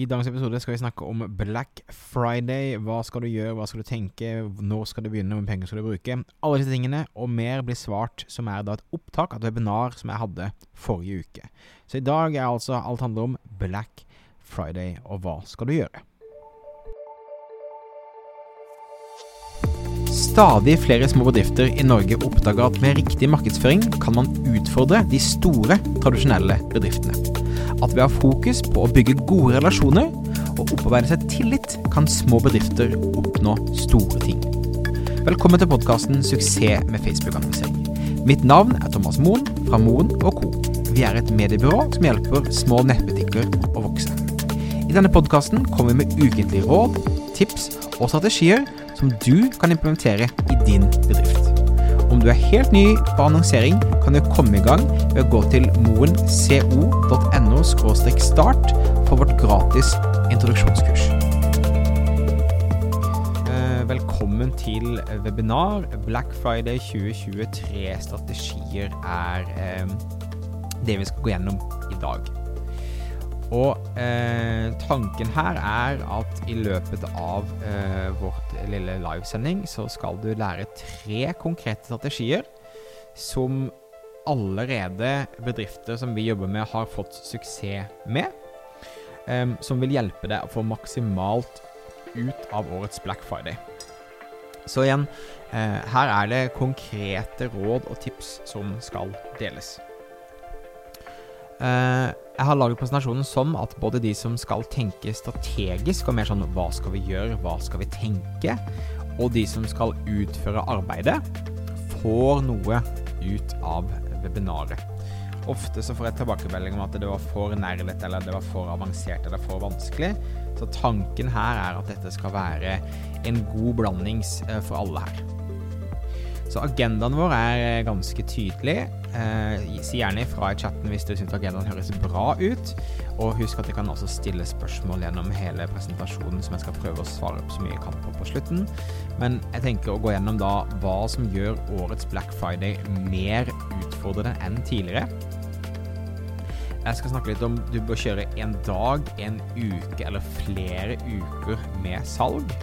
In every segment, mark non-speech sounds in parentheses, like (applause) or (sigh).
I dagens episode skal vi snakke om Black Friday. Hva skal du gjøre, hva skal du tenke, når skal du begynne, hvor mye penger skal du bruke? Alle disse tingene og mer blir svart, som er da et opptak av et webinar som jeg hadde forrige uke. Så i dag er altså alt handler om Black Friday, og hva skal du gjøre? Stadig flere små bedrifter i Norge oppdager at med riktig markedsføring kan man utfordre de store, tradisjonelle bedriftene. At ved å ha fokus på å bygge gode relasjoner og opparbeide seg tillit, kan små bedrifter oppnå store ting. Velkommen til podkasten 'Suksess med Facebook-annonsering'. Mitt navn er Thomas Moen fra Moen Co. Vi er et mediebyrå som hjelper små nettbutikker å vokse. I denne podkasten kommer vi med ukentlige råd, tips og strategier som du kan implementere i din bedrift. Om du er helt ny på annonsering, kan du komme i gang ved å gå til moenco.no start for vårt gratis introduksjonskurs. Eh, velkommen til webinar. Black Friday 2023 strategier er eh, det vi skal gå gjennom i dag. Og eh, tanken her er at i løpet av eh, vårt lille livesending så skal du lære tre konkrete strategier som allerede bedrifter som vi jobber med, har fått suksess med. Eh, som vil hjelpe deg å få maksimalt ut av årets Black Friday. Så igjen, eh, her er det konkrete råd og tips som skal deles. Uh, jeg har laget presentasjonen sånn at både de som skal tenke strategisk, og mer sånn hva skal vi gjøre, hva skal vi tenke, og de som skal utføre arbeidet, får noe ut av webinaret. Ofte så får jeg tilbakemelding om at det var for nærlet, eller det var for avansert eller for vanskelig. Så tanken her er at dette skal være en god blandings eh, for alle her. Så agendaen vår er ganske tydelig. Eh, si gjerne ifra i chatten hvis du syns agendaen høres bra ut. Og husk at jeg kan også stille spørsmål gjennom hele presentasjonen som jeg skal prøve å svare opp så mye jeg kan på på slutten. Men jeg tenker å gå gjennom da hva som gjør årets Black Friday mer utfordrende enn tidligere. Jeg skal snakke litt om du bør kjøre en dag, en uke eller flere uker med salg.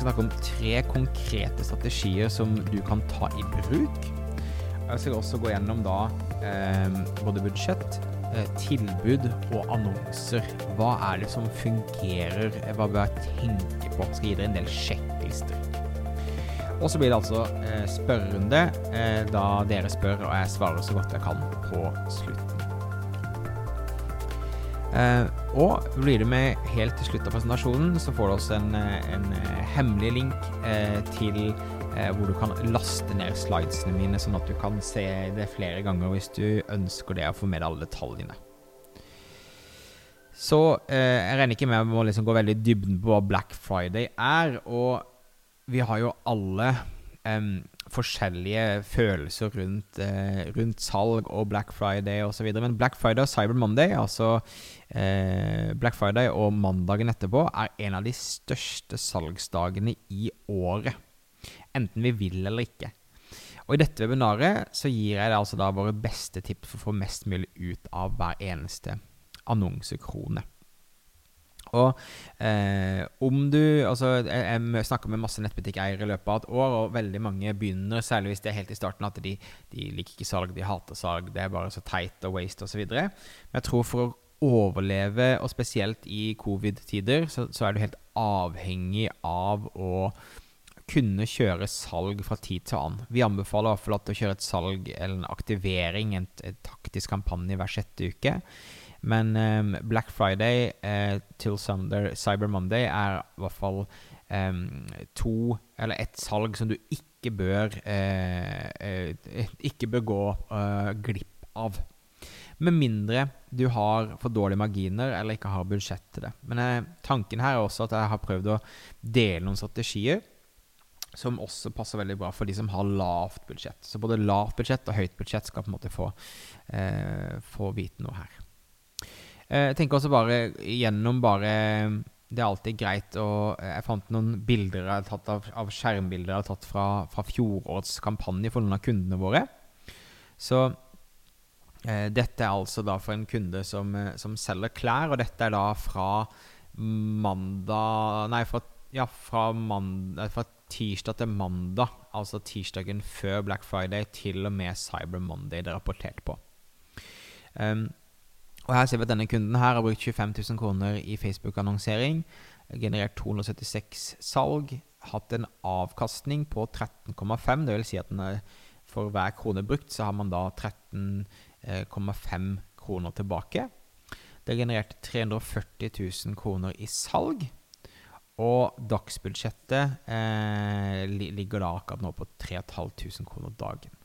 Skal snakke om tre konkrete strategier som du kan ta i bruk jeg skal også gå gjennom da eh, både budsjett, eh, tilbud og annonser. Hva er det som fungerer? Hva bør jeg tenke på? Jeg skal gi dere en del sjekklister. Og så blir det altså eh, spørrende eh, da dere spør, og jeg svarer så godt jeg kan på slutten. Eh, og blir du med helt til slutt av presentasjonen, så får du også en, eh, en hemmelig link til Eh, hvor du kan laste ned slidesene mine, sånn at du kan se det flere ganger hvis du ønsker det, å få med deg alle detaljene. Så eh, jeg regner ikke med å liksom gå veldig dybden på hva Black Friday er. Og vi har jo alle eh, forskjellige følelser rundt, eh, rundt, salg og Black Friday osv. Men Black Friday og Cyber Monday, altså eh, Black Friday og mandagen etterpå, er en av de største salgsdagene i året enten vi vil eller ikke. Og I dette webinaret så gir jeg deg altså da våre beste tips for å få mest mulig ut av hver eneste annonsekrone. Og eh, om du Altså, jeg, jeg, snakker med masse nettbutikkeiere i løpet av et år, og veldig mange begynner, særlig hvis det er helt i starten, at de, de liker ikke salg, de hater salg, det er bare så teit og waste osv. Men jeg tror for å overleve, og spesielt i covid-tider, så, så er du helt avhengig av å kunne kjøre salg fra tid til annen. Vi anbefaler i hvert fall at å kjøre et salg eller en aktivering, en, en taktisk kampanje hver sjette uke. Men um, Black Friday uh, til Sunday, Cyber Monday er i hvert fall um, to eller ett salg som du ikke bør uh, uh, ikke bør gå glipp av. Med mindre du har for dårlige marginer eller ikke har budsjett til det. Men tanken her er også at jeg har prøvd å dele noen strategier som også passer veldig bra for de som har lavt budsjett. Så både lavt budsjett og høyt budsjett skal på en måte få, eh, få vite noe her. Eh, jeg tenker også bare gjennom bare Det er alltid greit å Jeg fant noen bilder jeg har tatt av, av skjermbilder jeg har tatt fra, fra fjorårets kampanje for noen av kundene våre. Så Eh, dette er altså da for en kunde som, eh, som, selger klær, og dette er da fra mandag Nei, fra, ja, fra, mandag, fra tirsdag til mandag. Altså tirsdagen før Black Friday til og med Cyber Monday det er rapportert på. Um, og Her ser vi at denne kunden her har brukt 25 000 kroner i Facebook-annonsering. Generert 276 salg. Hatt en avkastning på 13,5. Det vil si at er, for hver krone brukt, så har man da 13,5 eh, kroner tilbake. Det har generert 340 000 kroner i salg. Og dagsbudsjettet eh, ligger da akkurat nå på 3500 kroner dagen.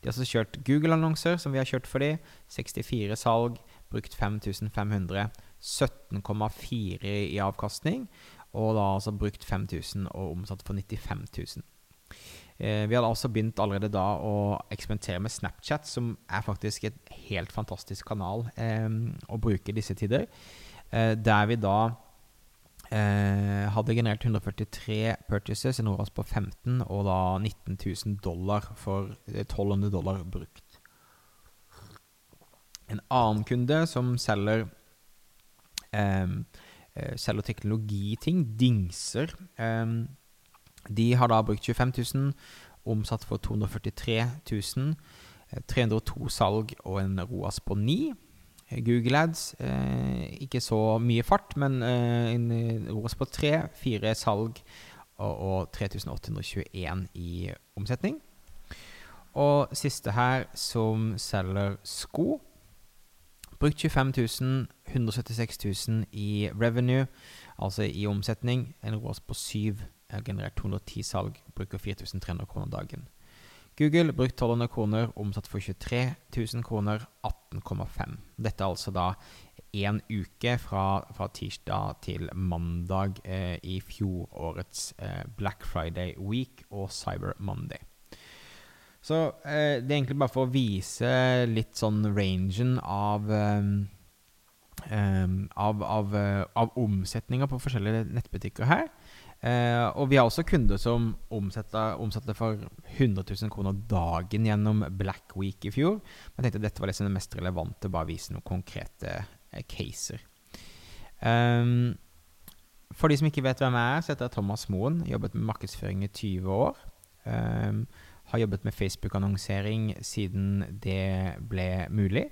De har altså kjørt Google-annonser, som vi har kjørt for dem. 64 salg, brukt 5500. 17,4 i avkastning. Og da altså brukt 5000 og omsatt for 95 000. Eh, vi hadde altså begynt allerede da å eksperimentere med Snapchat, som er faktisk et helt fantastisk kanal eh, å bruke i disse tider. Eh, der vi da eh, hadde generert 143 purchases, en ROAS på 15, og da 19 000 dollar for 1200 eh, dollar brukt. En annen kunde som selger um, selger teknologiting, dingser de har da brukt 25 000, omsatt for 243 000. 302 salg og en ROAS på 9. Google Ads, eh, ikke så mye fart, men eh, en ROAS på 3. 4 salg og, og 3821 i omsetning. Og siste her, som selger sko. Brukt 25 000, 176 000 i revenue, altså i omsetning. En ROAS på 7 har generert 210 salg, bruker 4300 kroner dagen. Google brukt 1200 kroner, omsatt for 23 000 kroner, 18,5. Dette er altså da én uke fra, fra, tirsdag til mandag eh, i fjorårets eh, Black Friday Week og Cyber Monday. Så eh, det er egentlig bare for å vise litt sånn rangen av um, av, av, eh, av omsetninger på forskjellige nettbutikker her. Eh, og vi har også kunder som omsatte for 100 000 kroner dagen gjennom Black Week i fjor. Jeg tenkte dette var liksom det mest relevante, bare vise noen konkrete eh, caser. Um, for de som ikke vet hvem jeg er, så heter jeg Thomas Moen. Jobbet med markedsføring i 20 år. Um, har jobbet med Facebook-annonsering siden det ble mulig.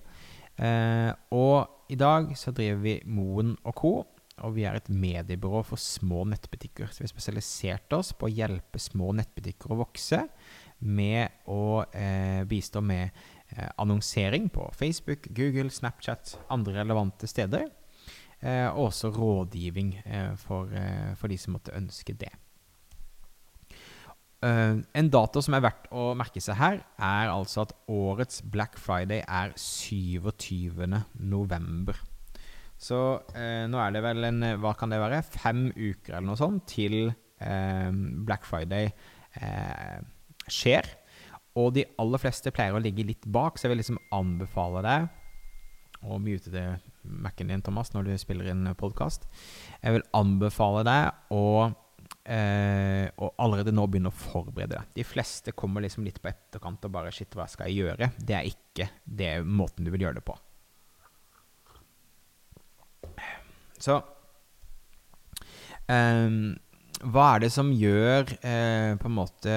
Eh, og i dag så driver vi Moen Co og vi er et mediebyrå for små nettbutikker. Så vi har spesialisert oss på å hjelpe små nettbutikker å vokse med å eh, bistå med eh, annonsering på Facebook, Google, Snapchat, andre relevante steder. Eh, og også rådgivning eh, for, eh, for, de som måtte ønske det. Uh, en dato som er verdt å merke seg her, er altså at årets Black Friday er 27. november. Så eh, nå er det vel en Hva kan det være? Fem uker eller noe sånt til eh, Black Friday eh, skjer. Og de aller fleste pleier å ligge litt bak, så jeg vil liksom anbefale deg å mute det Mac-en din, Thomas, når du spiller inn podkast. Jeg vil anbefale deg å, eh, og allerede nå begynne å forberede deg. De fleste kommer liksom litt på etterkant og bare 'Shit, hva skal jeg gjøre?' Det er ikke det måten du vil gjøre det på. Så eh, hva er det som gjør eh, på en måte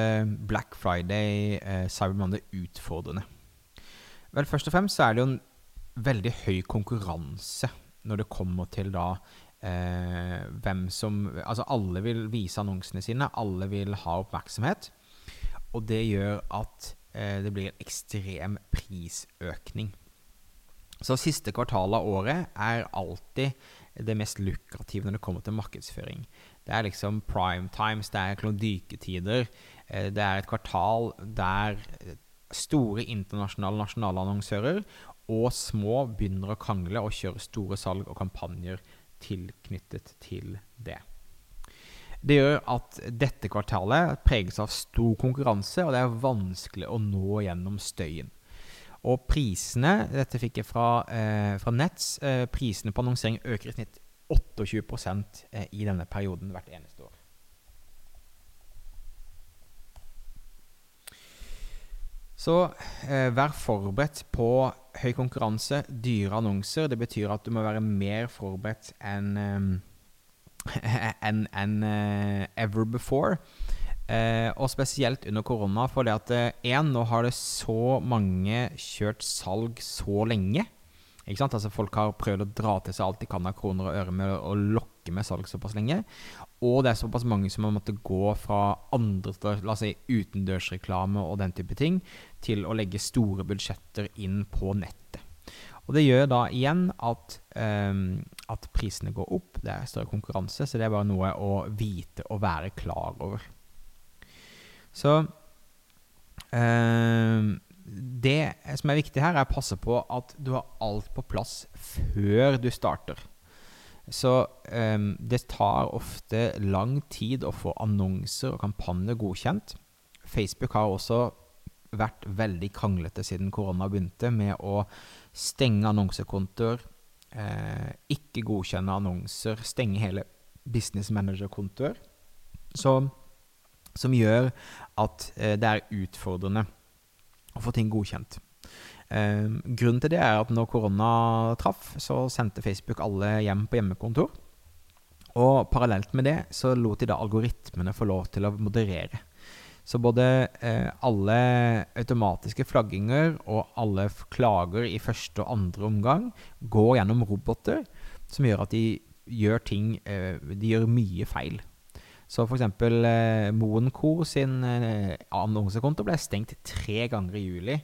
Black Friday, eh, Cyber Monday utfordrende? Vel, først og fremst så er det jo en veldig høy konkurranse når det kommer til da eh, hvem som Altså alle vil vise annonsene sine, alle vil ha oppmerksomhet. Og det gjør at eh, det blir en ekstrem prisøkning. Så siste kvartal av året er alltid det mest lukrative når det kommer til markedsføring. Det er liksom prime times, det er klondyketider. Eh, det er et kvartal der store internasjonale nasjonale annonsører og små begynner å krangle og kjøre store salg og kampanjer tilknyttet til det. Det gjør at dette kvartalet preges av stor konkurranse, og det er vanskelig å nå gjennom støyen. Og prisene Dette fikk jeg fra, eh, fra Nets. Eh, prisene på annonsering øker i snitt 28 eh, i denne perioden hvert eneste år. Så eh, vær forberedt på høy konkurranse, dyre annonser. Det betyr at du må være mer forberedt enn eh, (laughs) enn en, uh, ever before. Eh, og spesielt under korona, for det at én, eh, nå har det så mange kjørt salg så lenge. Ikke sant? Altså Folk har prøvd å dra til seg alt de kan av kroner og øre med å lokke med salg såpass lenge. Og det er såpass mange som har måttet gå fra andre la oss si, utendørsreklame og den type ting, til å legge store budsjetter inn på nettet. Og Det gjør da igjen at, um, at prisene går opp, det er større konkurranse, så det er bare noe å vite og være klar over. Så um, Det som er viktig her, er å passe på at du har alt på plass før du starter. Så um, det tar ofte lang tid å få annonser og kampanjer godkjent. Facebook har også vært veldig kranglete siden korona begynte, med å stenge annonsekontoer, eh, ikke godkjenne annonser, stenge hele business manager-kontoer. Som gjør at eh, det er utfordrende å få ting godkjent. Eh, grunnen til det er at når korona traff, så sendte Facebook alle hjem på hjemmekontor. Og parallelt med det så lot de da algoritmene få lov til å moderere. Så både eh, alle automatiske flagginger og alle klager i første og andre omgang går gjennom roboter, som gjør at de gjør ting eh, De gjør mye feil. Så f.eks. Eh, Moen Co. sin eh, annonsekonto ble stengt tre ganger i juli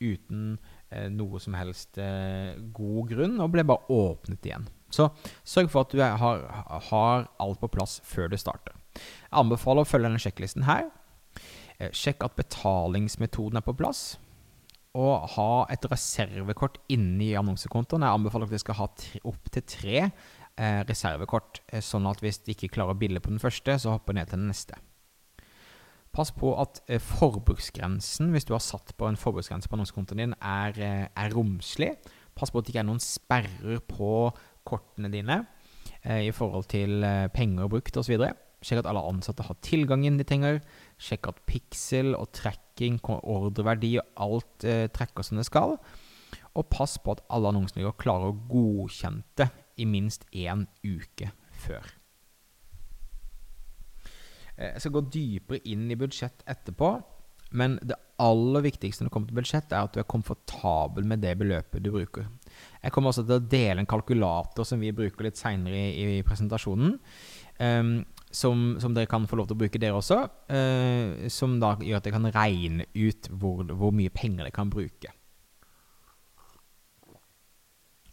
uten eh, noe som helst eh, god grunn, og ble bare åpnet igjen. Så sørg for at du har, har alt på plass før du starter. Jeg anbefaler å følge denne sjekklisten her. Eh, sjekk at betalingsmetoden er på plass. Og ha et reservekort inni annonsekontoen. Jeg anbefaler at dere skal ha opptil tre eh, reservekort, eh, sånn at hvis de ikke klarer å bille på den første, så hopper ned til den neste. Pass på at eh, forbruksgrensen, hvis du har satt på en forbruksgrense på annonsekontoen din, er, eh, er, romslig. Pass på at det ikke er noen sperrer på kortene dine eh, i forhold til eh, penger brukt osv. Sjekk at alle ansatte har tilgangen de trenger. Sjekk at pixel og tracking, ordreverdi og alt trekker som det skal. Og pass på at alle annonsene klarer å godkjente i minst én uke før. Eh, jeg skal gå dypere inn i budsjett etterpå, men det aller viktigste når det kommer til budsjett, er at du er komfortabel med det beløpet du bruker. Jeg kommer også til å dele en kalkulator som vi bruker litt seinere i, i, presentasjonen. Um, som, som, dere kan få lov til å bruke, dere også. Uh, som da gjør at jeg kan regne ut hvor, hvor mye penger dere kan bruke.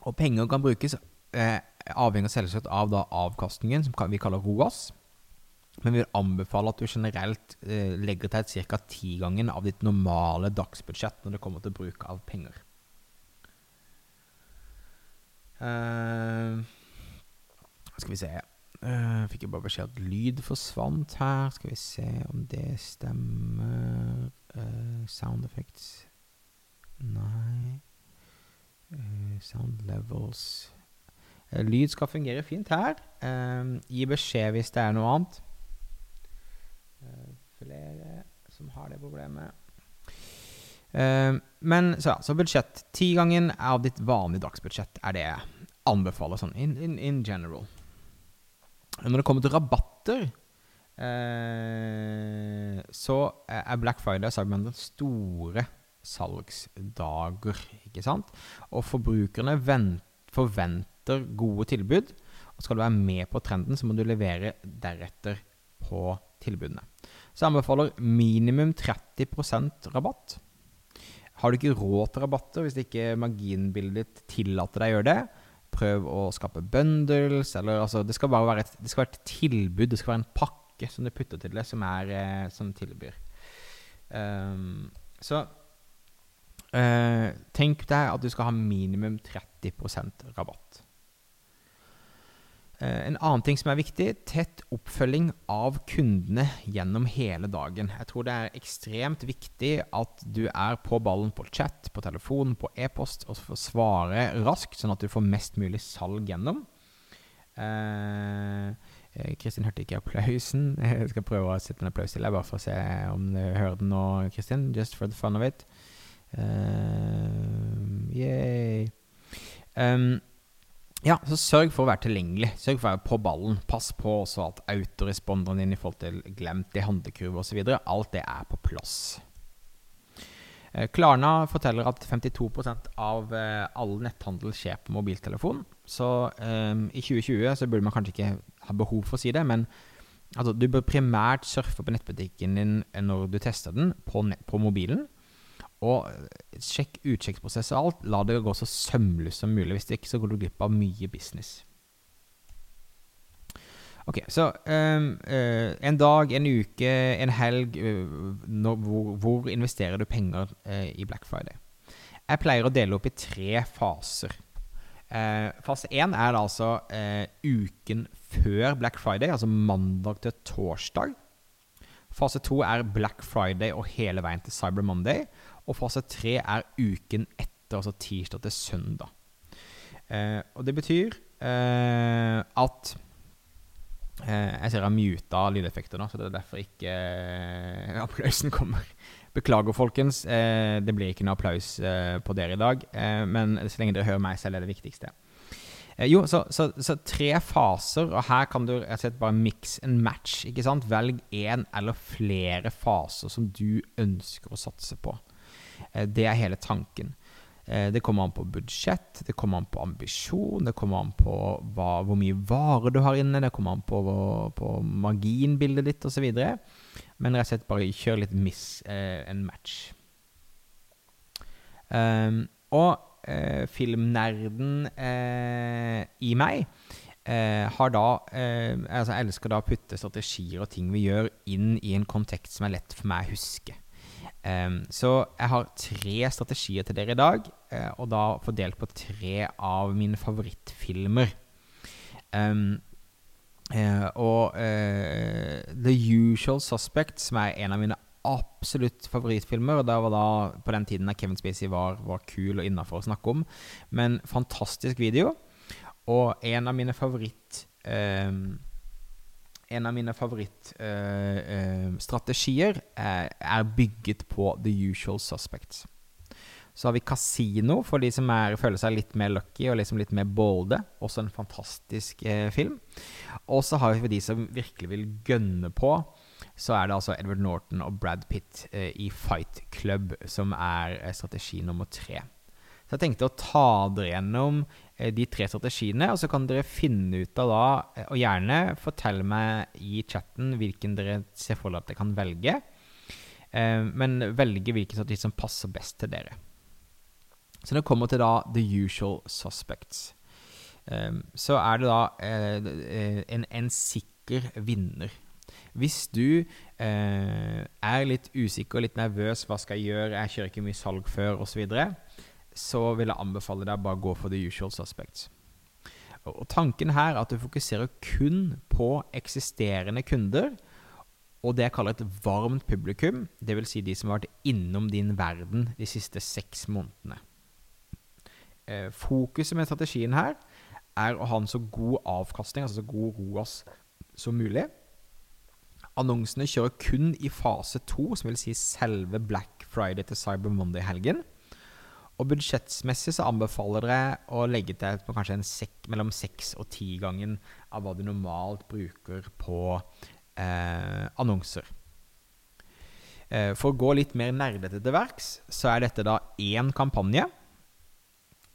Og penger kan brukes eh, avhenger selvsagt av da, avkastningen, som vi kaller ROAS. Men vi vil anbefale at du generelt eh, legger til ca. tigangen av ditt normale dagsbudsjett når det kommer til bruk av penger. Uh, skal vi se uh, Fikk jeg bare beskjed at lyd forsvant her. Skal vi se om det stemmer. Uh, sound effects Nei. sound levels lyd skal fungere fint her. Gi beskjed hvis det er noe annet. Uh, flere som har det problemet. Uh, men så, ja, så budsjett. Tigangen av ditt vanlige dagsbudsjett er det jeg anbefaler sånn in, in, in general. Når det kommer til rabatter, uh, så er Black Friday og Cyberman store salgsdager, ikke sant? Og forbrukerne forventer gode tilbud. Og skal du være med på trenden, så må du levere deretter på tilbudene. Så anbefaler minimum 30% rabatt. Har du ikke råd til rabatter hvis ikke marginbildet ditt tillater deg å gjøre det, prøv å skape bundles, eller altså Det skal bare være et, være et tilbud, det skal være en pakke som du putter til det, som, er, eh, som tilbyr. Um, så uh, tenk deg at du skal ha minimum 30% rabatt. Eh, en annen ting som er viktig, tett oppfølging av kundene gjennom hele dagen. Jeg tror det er ekstremt viktig at du er på ballen på chat, på telefon, på e-post, og får svare raskt, sånn at du får mest mulig salg gjennom. Eh, eh Kristin hørte ikke applausen. (laughs) Jeg skal prøve å sette en applaus til deg, bare for å se om du hører den nå, Kristin. Just for the fun of it. Eh, yay. Um, ja, så sørg for å være tilgjengelig. Sørg for å være på ballen. Pass på også at autoresponderen din i forhold til glemt i handlekurve osv. Alt det er på plass. Eh, Klarna forteller at 52 av eh, all netthandel skjer på mobiltelefon. Så um, i 2020 så burde man kanskje ikke ha behov for å si det, men altså, du bør primært surfe på nettbutikken din når du tester den, på, på mobilen. Og eh, sjekk utsjekksprosess og alt. La det gå så sømløst som mulig. Hvis det ikke så går du glipp av mye business. Ok, så um, uh, en dag, en uke, en helg uh, når, hvor, hvor, investerer du penger uh, i Black Friday? Jeg pleier å dele opp i tre faser. fase én er altså uken før Black Friday, altså mandag til torsdag. Fase to er Black Friday og hele veien til Cyber Monday. Og fase tre er uken etter, altså tirsdag til søndag. Eh, og det betyr eh, at eh, Jeg ser jeg har muta lydeffekter nå, så det er derfor ikke eh, (laughs) applausen kommer. Beklager, folkens. Eh, det blir ikke noe applaus eh, på dere i dag. men så lenge dere hører meg selv, er det viktigste. jo, så, så, så, tre faser, og her kan du rett og slett bare mix and match. ikke sant? Velg én eller flere faser som du ønsker å satse på. Eh, det er hele tanken. Eh, det kommer an på budsjett, det kommer an på ambisjon, det kommer an på hva, hvor mye varer du har inne, det kommer an på, på marginbildet ditt osv. Men rett og slett bare kjør litt miss eh, en match. Um, og eh, filmnerden eh, i meg eh, har da altså Jeg elsker da å putte strategier og ting vi gjør, inn i en kontekst som er lett for meg å huske. Så jeg har tre strategier til dere i dag, uh, og da fordelt på tre av mine favorittfilmer. Uh, og uh, The Usual Suspect, som er en av mine absolutt favorittfilmer. Og det var da på den tiden da Kevin Spacey var, var kul og innafor å snakke om. Men fantastisk video. Og en av mine favoritt... Um, en av mine favorittstrategier uh, uh, er bygget på The Usual Suspects. Så har vi Casino, for de som er, føler seg litt mer lucky og liksom litt mer bolde. Også en fantastisk eh, film. Og så har vi for de som virkelig vil gønne på, så er det altså Edward Norton og Brad Pitt i Fight Club som er strategi nummer tre. Så jeg tenkte å ta dere gjennom Eh, de tre strategiene, og så kan dere finne ut av da, eh, og gjerne fortelle meg i chatten hvilken dere ser for dere at dere kan velge. Eh, men velge hvilken strategi som passer best til dere. Så det kommer til da the usual suspects. Så er det da en, en sikker vinner. Hvis du eh, er litt usikker, litt nervøs, hva skal jeg gjøre, jeg kjører ikke mye salg før, osv., så vil jeg anbefale deg bare gå for the usual suspects. Og Tanken her er at du fokuserer kun på eksisterende kunder og det jeg kaller et varmt publikum, dvs. Si de som har vært innom din verden de siste seks månedene. Eh, fokuset med strategien her er å ha en så god avkastning, altså så god ROAS som mulig. Annonsene kjører kun i fase to, som vil si selve Black Friday til Cyber Monday-helgen. Og budsjettmessig så anbefaler dere å legge til på kanskje sek, mellom seks og ti gangen av hva du normalt bruker på eh, annonser. Eh, for å gå litt mer nerdete til verks, så er dette da én kampanje.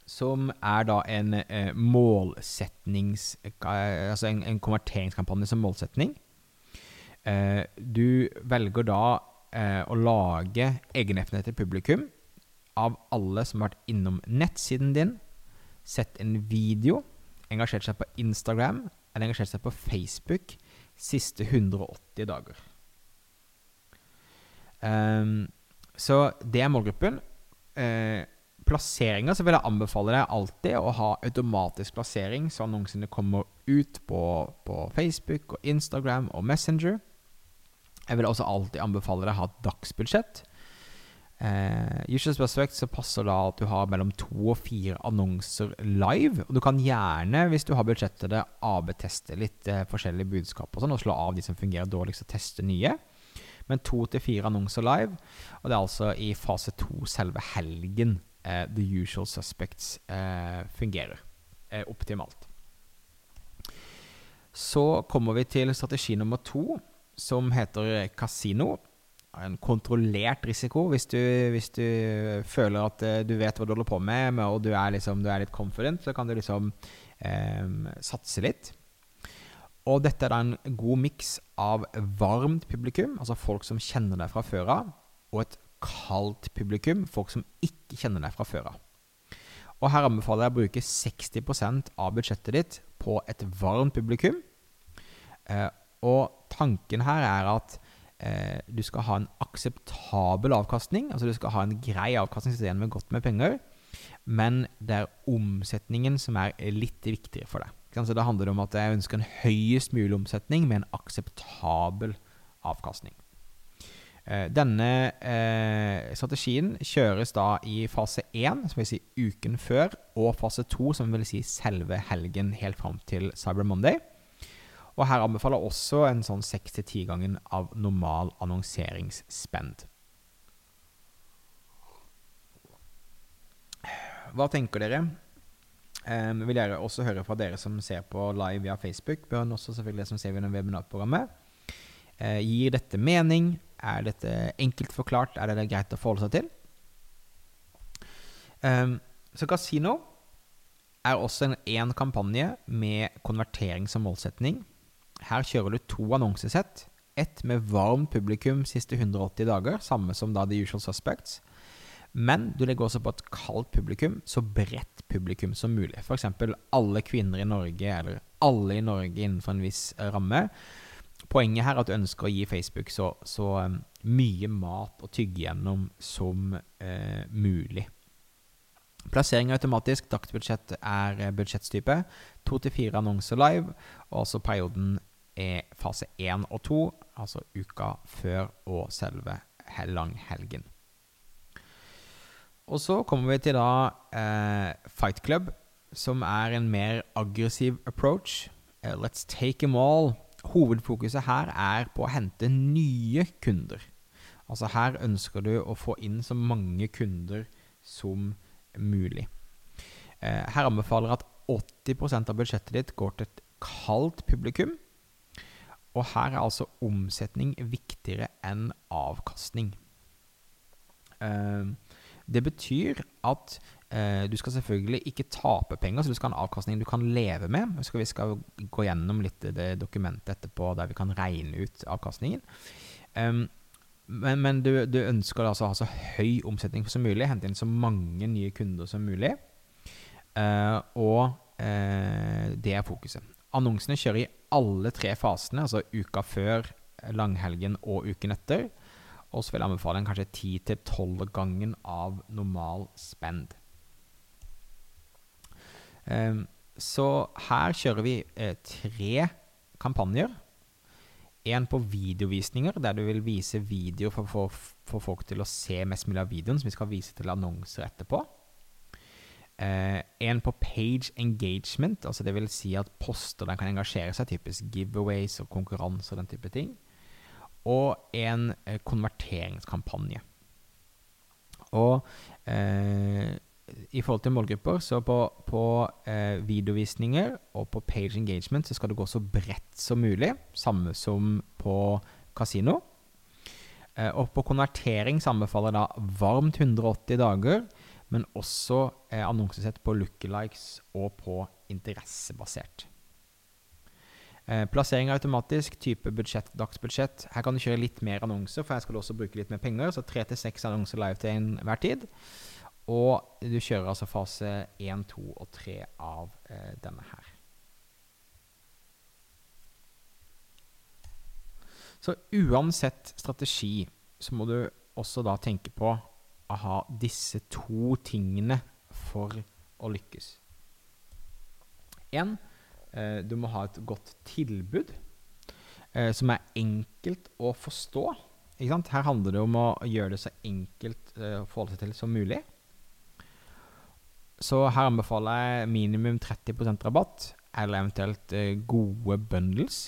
Som er da en eh, målsetnings... Eh, altså en, en, konverteringskampanje som målsetning. Eh, du velger da eh, å lage egenheten til publikum av alle som har vært innom nettsiden din, sett en video, engasjert seg på Instagram eller engasjert seg på Facebook siste 180 dager. Um, så det er målgruppen. Uh, Plasseringa så vil jeg anbefale deg alltid å ha automatisk plassering, så annonsene kommer ut på, på Facebook og Instagram og Messenger. Jeg vil også alltid anbefale deg å ha et dagsbudsjett. Eh, Usual Suspect så passer da at du har mellom to og fire annonser live. Og du kan gjerne, hvis du har budsjett til det, AB-teste litt eh, forskjellige budskap og sånn, og slå av de som fungerer dårligst, og teste nye. men to til fire annonser live. Og det er altså i fase to, selve helgen, eh, The Usual Suspects eh, fungerer eh, optimalt. Så kommer vi til strategi nummer to, som heter kasino. En kontrollert risiko. Hvis du, hvis du føler at eh, du vet hva du holder på med, og du er, liksom, du er litt confident, så kan du liksom eh, satse litt. Og dette er da en god miks av varmt publikum, altså folk som kjenner deg fra før av, og et kaldt publikum, folk som ikke kjenner deg fra før av. Og her anbefaler jeg å bruke 60 av budsjettet ditt på et varmt publikum. Eh, og tanken her er at eh, du skal ha en akseptabel avkastning. Altså du skal ha en grei avkastning som med godt med penger. Men det er omsetningen som er litt viktigere for deg. Så det handler om at jeg ønsker en høyest mulig omsetning med en akseptabel avkastning. Eh, denne eh, strategien kjøres da i fase 1, som vil si uken før, og fase 2, som vil si selve helgen helt fram til Cyber Monday. Og her anbefaler også en sånn 6-10 gangen av normal annonseringsspend. Hva tenker dere? Um, vil jeg også høre fra dere som ser på live via Facebook, men også selvfølgelig det som ser gjennom webinarprogrammet. Uh, gir dette mening? Er dette enkelt forklart? Er det greit å forholde seg til? Um, så Casino er også en en kampanje med konvertering som målsetning. Her kjører du to annonsesett. Ett med varmt publikum siste 180 dager, samme som da The Usual Suspects. Men du legger også på et kaldt publikum, så bredt publikum som mulig. F.eks. alle kvinner i Norge, eller alle i Norge innenfor en viss ramme. Poenget her er at du ønsker å gi Facebook så, så um, mye mat å tygge gjennom som eh, mulig. Plassering automatisk. Dagsbudsjett er uh, budsjettstype. To til fire annonser live. Og altså perioden er fase én og to, altså uka før og selve langhelgen. Og så kommer vi til da eh, Fight Club, som er en mer aggressiv approach. Uh, let's take them all. Hovedfokuset her er på å hente nye kunder. Altså her ønsker du å få inn så mange kunder som mulig. Eh, her anbefaler at 80 av budsjettet ditt går til et kaldt publikum. Og her er altså omsetning viktigere enn avkastning. Eh, det betyr at eh, du skal selvfølgelig ikke tape penger, så du skal ha en avkastning du kan leve med. Vi skal, gå gjennom litt det dokumentet etterpå der vi kan regne ut avkastningen. Men, men du, du, ønsker altså å ha så høy omsetning som mulig, hente inn så mange nye kunder som mulig. Uh, og det er fokuset. Annonsene kjører i alle tre fasene, altså uka før, langhelgen og uken etter. Og så vil jeg anbefale en kanskje 10-12 gangen av normal spend. Um, så her kjører vi eh, tre kampanjer. En på videovisninger, der du vil vise videoer for å få folk til å se mest mulig av videoen, som vi skal vise til annonser etterpå. Uh, en på page engagement, altså det vil si at poster den kan engasjere seg, typisk giveaways og konkurranser og den type ting og en eh, konverteringskampanje. Og eh, i forhold til målgrupper, så på, på eh, videovisninger og på page engagement så skal det gå så bredt som mulig, samme som på kasino. Eh, og på konvertering sammenfaller da varmt 180 dager, men også eh, annonsesett på lookalikes og på interessebasert. Eh, plassering automatisk, type budsjett, dagsbudsjett. Her kan du kjøre litt mer annonser, for her skal også bruke litt mer penger. Så tre til seks annonser live til enhver tid. Og du kjører altså fase 1, 2 og 3 av eh, denne her. Så uansett strategi så må du også da tenke på ha disse to tingene for å lykkes. En, Eh, du må ha et godt tilbud eh, som er enkelt å forstå. Her handler det om å gjøre det så enkelt eh, å forholde seg til som mulig. Så her anbefaler jeg minimum 30% rabatt, eller eventuelt gode bundles.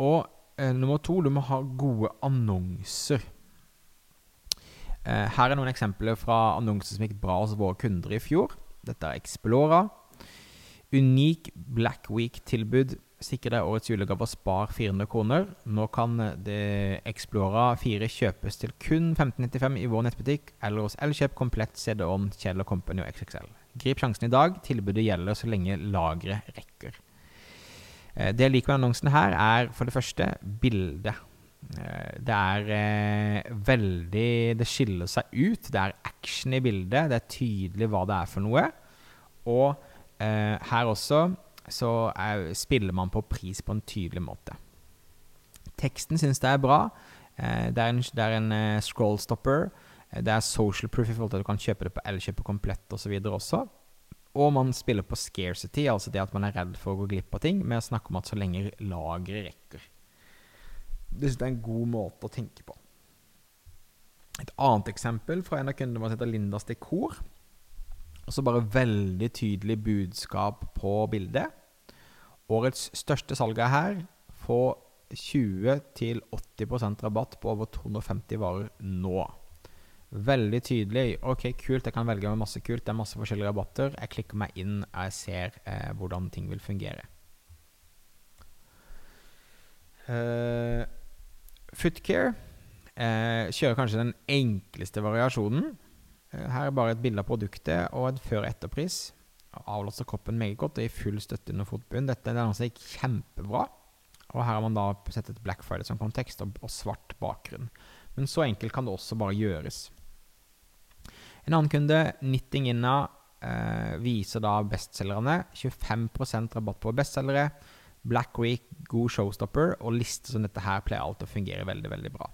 Og eh, nummer to, du må ha gode annonser. Eh, her er noen eksempler fra annonser som gikk bra hos våre kunder i fjor. Dette er Explora. Unik Black Week-tilbud. Sikre deg årets julegave og spar 400 kroner. Nå kan det Explora 4 kjøpes til kun 1595 i vår nettbutikk eller hos Elkjøp komplett CD-on, Kjell Company og XXL. Grip sjansen i dag. Tilbudet gjelder så lenge lageret rekker. Eh, det jeg liker med annonsen her, er for det første bildet. Eh, det er eh, veldig Det skiller seg ut. Det er action i bildet. Det er tydelig hva det er for noe. Og eh, her også så er, spiller man på pris på en tydelig måte. Teksten syns jeg er bra. Eh, det er en, det er en uh, scrollstopper. Det er social proof i forhold til at du kan kjøpe det på Elkjøp komplett osv. også. Og man spiller på scarcity, altså det at man er redd for å gå glipp av ting, med å snakke om at så lenge lageret rekker. Det synes jeg er en god måte å tenke på. Et annet eksempel fra en av kundene våre heter Lindas Dekor. Også bare veldig tydelig budskap på bildet. Årets største salg er her. Få 20-80% rabatt på over 250 varer nå. Veldig tydelig. Ok, kult, jeg kan velge med masse kult. Det er masse forskjellige rabatter. Jeg klikker meg inn, jeg ser eh, hvordan ting vil fungere. Uh, Footcare eh, kjører kanskje den enkleste variasjonen. Eh, her er bare et bilde av produktet og en før-etterpris. Avlaster kroppen meget godt og gir full støtte under fotbunnen. Dette er altså kjempebra. Og her har man da sett et Black Friday som kontekst og, og svart bakgrunn. Men så enkelt kan det også bare gjøres. En annen kunde, Knitting Inna, eh, viser da bestselgerne. 25% rabatt på bestselgere. Black Week, god showstopper, og lister som dette her pleier alt å fungere veldig, veldig bra.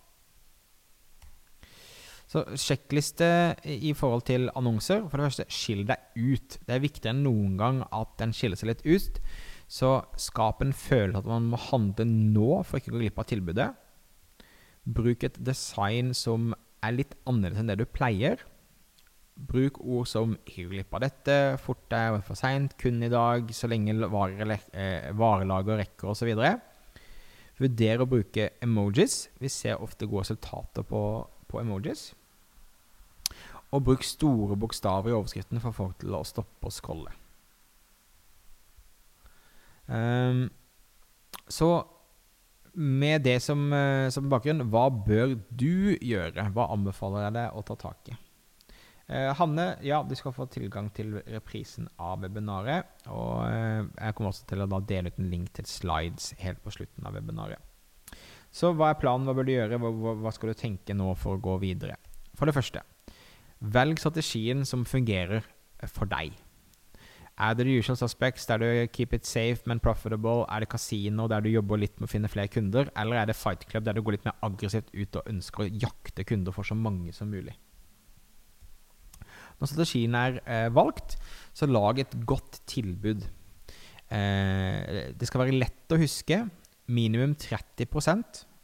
Så sjekkliste i forhold til annonser. For det første, skill deg ut. Det er viktigere enn noen gang at den skiller seg litt ut. Så skap en følelse at man må handle nå for ikke å gå glipp av tilbudet. Bruk et design som er litt annerledes enn det du pleier. Bruk ord som 'ikke på dette', 'fort deg', 'for seint', 'kun i dag', 'så lenge varer, eh, varelager rekker', osv. Vurder å bruke emojis. Vi ser ofte gode resultater på, på emojis. Og bruk store bokstaver i overskriften for folk til å stoppe og scrolle. Um, så med det som, eh, som bakgrunn, hva bør du gjøre? Hva anbefaler jeg deg å ta tak i? Eh, Hanne, ja, du skal få tilgang til reprisen av webinaret. Og eh, jeg kommer også til å dele ut en link til slides helt på slutten av webinaret. Så hva er planen? Hva bør du gjøre? Hva, hva skal du tenke nå for å gå videre? For det første, velg strategien som fungerer for deg. Er det the usual suspects der du keep it safe, men profitable? Er det kasino der du jobber litt med å finne flere kunder? Eller er det fight club der du går litt mer aggressivt ut og ønsker å jakte kunder for så mange som mulig? Når strategien er eh, valgt, så lag et godt tilbud. Eh, det skal være lett å huske. Minimum 30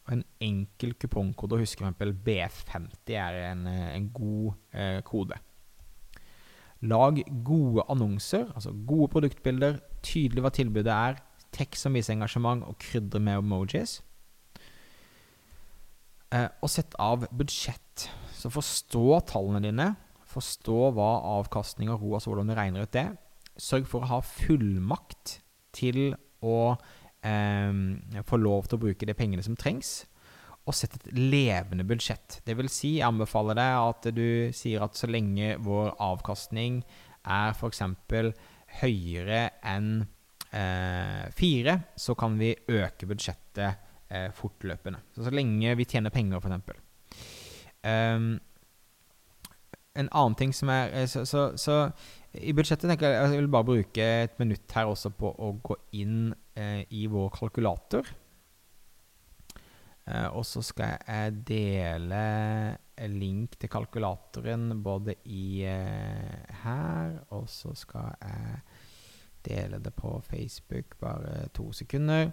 og en enkel kupongkode å huske. f.eks. B50 er en, eh, en god eh, kode. Lag gode annonser, altså gode produktbilder. Tydelig hva tilbudet er. Tekst som viser engasjement, og krydre med emojis. Eh, og sett av budsjett. Så forstå tallene dine Forstå hva avkastning og ro, altså hvordan du regner ut det. Sørg for å ha fullmakt til å eh, få lov til å bruke de pengene som trengs. Og sett et levende budsjett. Det vil si, jeg anbefaler deg at du sier at så lenge vår avkastning er f.eks. høyere enn eh, fire, så kan vi øke budsjettet eh, fortløpende. Så så lenge vi tjener penger, f.eks. Um, en annen ting som er eh, så, så, så, i budsjettet tenker jeg jeg vil bare bruke et minutt her også på å gå inn eh, i vår kalkulator. Eh, og så skal jeg dele link til kalkulatoren både i eh, her, og så skal jeg dele det på Facebook bare to sekunder.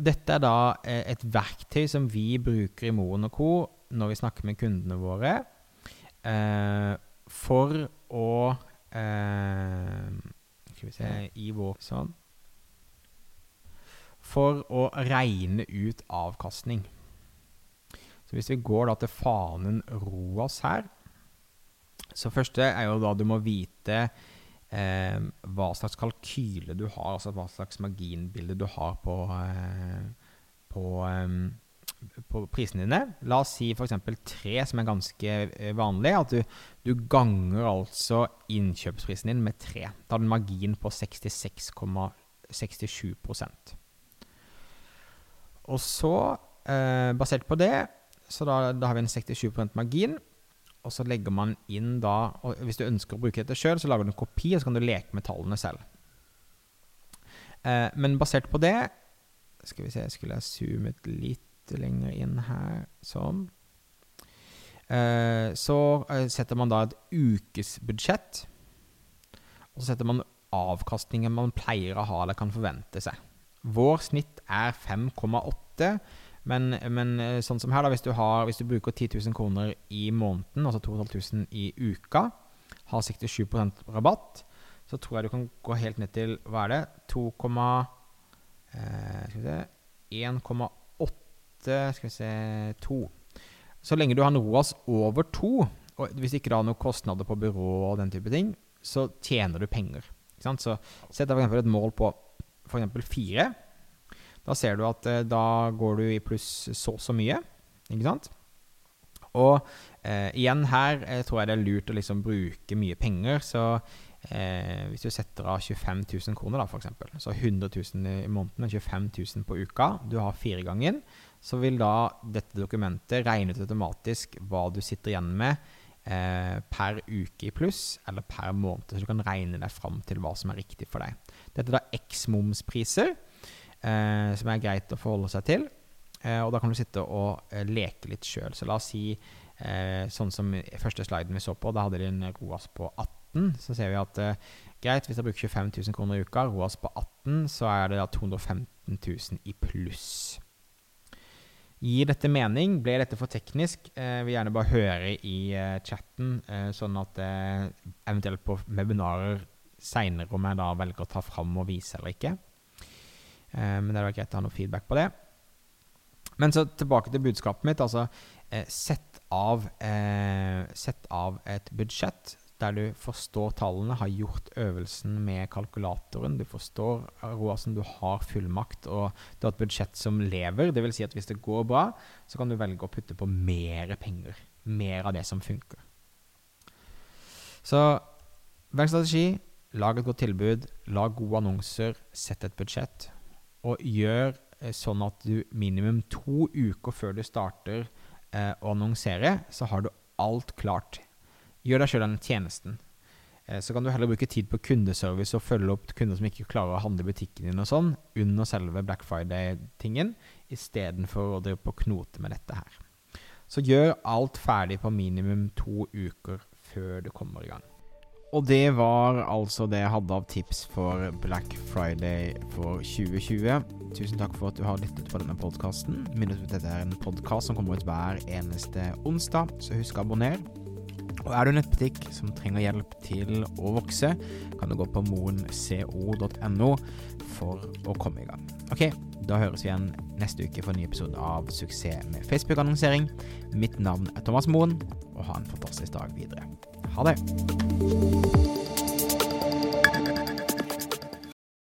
Dette er da eh, et verktøy som vi bruker i Moen Co. når vi snakker med kundene våre for å eh, Skal vi se I vår Sånn. for å regne ut avkastning. Så hvis vi går da til fanen ROAS her Så første er jo da du må vite eh, hva slags kalkyle du har, altså hva slags marginbilde du har på, eh, på, eh, på prisene dine. La oss si f.eks. tre, som er ganske eh, vanlig. At du, du, ganger altså innkjøpsprisen din med tre. Da har du en margin på 66,67% Og så, eh, basert på det så da, da har vi en 67% margin. Og så legger man inn da og Hvis du ønsker å bruke dette sjøl, så lager du en kopi, og så kan du leke med tallene selv. Eh, men basert på det Skal vi se, skulle jeg zoomet litt lenger inn her. Sånn. Eh, så eh, setter man da et ukesbudsjett. Og så setter man avkastningen man pleier å ha eller kan forvente seg. Vår snitt er 5,8. Men, men, eh, sånn som her, da, hvis du, har, hvis du bruker 10 000 kroner i måneden, altså 2500 i uka, har 67% rabatt, så tror jeg du kan gå helt ned til hva er det 2, eh, skal vi se 1,8 Skal vi se 2. Så lenge du har NOAS over 2, og hvis ikke du har noen kostnader på byrå og den type ting, så tjener du penger. Ikke sant? Så sett deg f.eks. et mål på f.eks. 4 da ser du at eh, da går du i pluss så og så mye. Ikke sant? Og eh, igjen her eh, tror jeg det er lurt å liksom bruke mye penger. Så eh, hvis du setter av 25 000 kroner, da, f.eks., så 100 000 i måneden og 25 000 på uka, du har firegangen, så vil da dette dokumentet regne ut automatisk hva du sitter igjen med eh, per uke i pluss, eller per måned. Så du kan regne deg fram til hva som er riktig for deg. Dette er da eks-momspriser eh, som er greit å forholde seg til. Eh, og da kan du sitte og eh, leke litt sjøl. Så la oss si eh, sånn som første sliden vi så på, da hadde de en ROAS på 18. Så ser vi at eh, greit, hvis jeg bruker 25 000 kroner i uka, ROAS på 18, så er det da 215 000 i pluss. Gir dette mening? Ble dette for teknisk? Eh, vil gjerne bare høre i eh, chatten, eh, sånn at eh, eventuelt på webinarer seinere om jeg da velger å ta fram og vise eller ikke. Eh, men det hadde vært greit å ha noe feedback på det. Men så tilbake til budskapet mitt. Altså, eh, sett, av, sett av et budsjett der du forstår tallene, har gjort øvelsen med kalkulatoren. Du forstår Roasen, du har fullmakt, og du har et budsjett som lever. Vil si at hvis det går bra, så kan du velge å putte på mer penger. Mer av det som funker. Så velg strategi. Lag et godt tilbud. Lag gode annonser. Sett et budsjett og gjør eh, sånn at du minimum to uker før du starter eh, å annonsere, så har du alt klart. Gjør deg sjøl den tjenesten. Eh, så kan du heller bruke tid på kundeservice og følge opp kunder som ikke klarer å handle i butikken din og sånn, under selve Black Friday-tingen, istedenfor å drive på knote med dette her. Så gjør alt ferdig på minimum to uker før du kommer i gang. Og det var altså det jeg hadde av tips for Black Friday for 2020. Tusen takk for at du har lyttet på denne podkasten. Minn at dette er en podkast som kommer ut hver eneste onsdag, så husk å abonnere. Og er du en nettbutikk som trenger hjelp til å vokse, kan du gå på moenco.no for å komme i gang. Ok, da høres vi igjen neste uke for en ny episode av Suksess med Facebook-annonsering. Mitt navn er Thomas Moen, og ha en fantastisk dag videre. Ha det!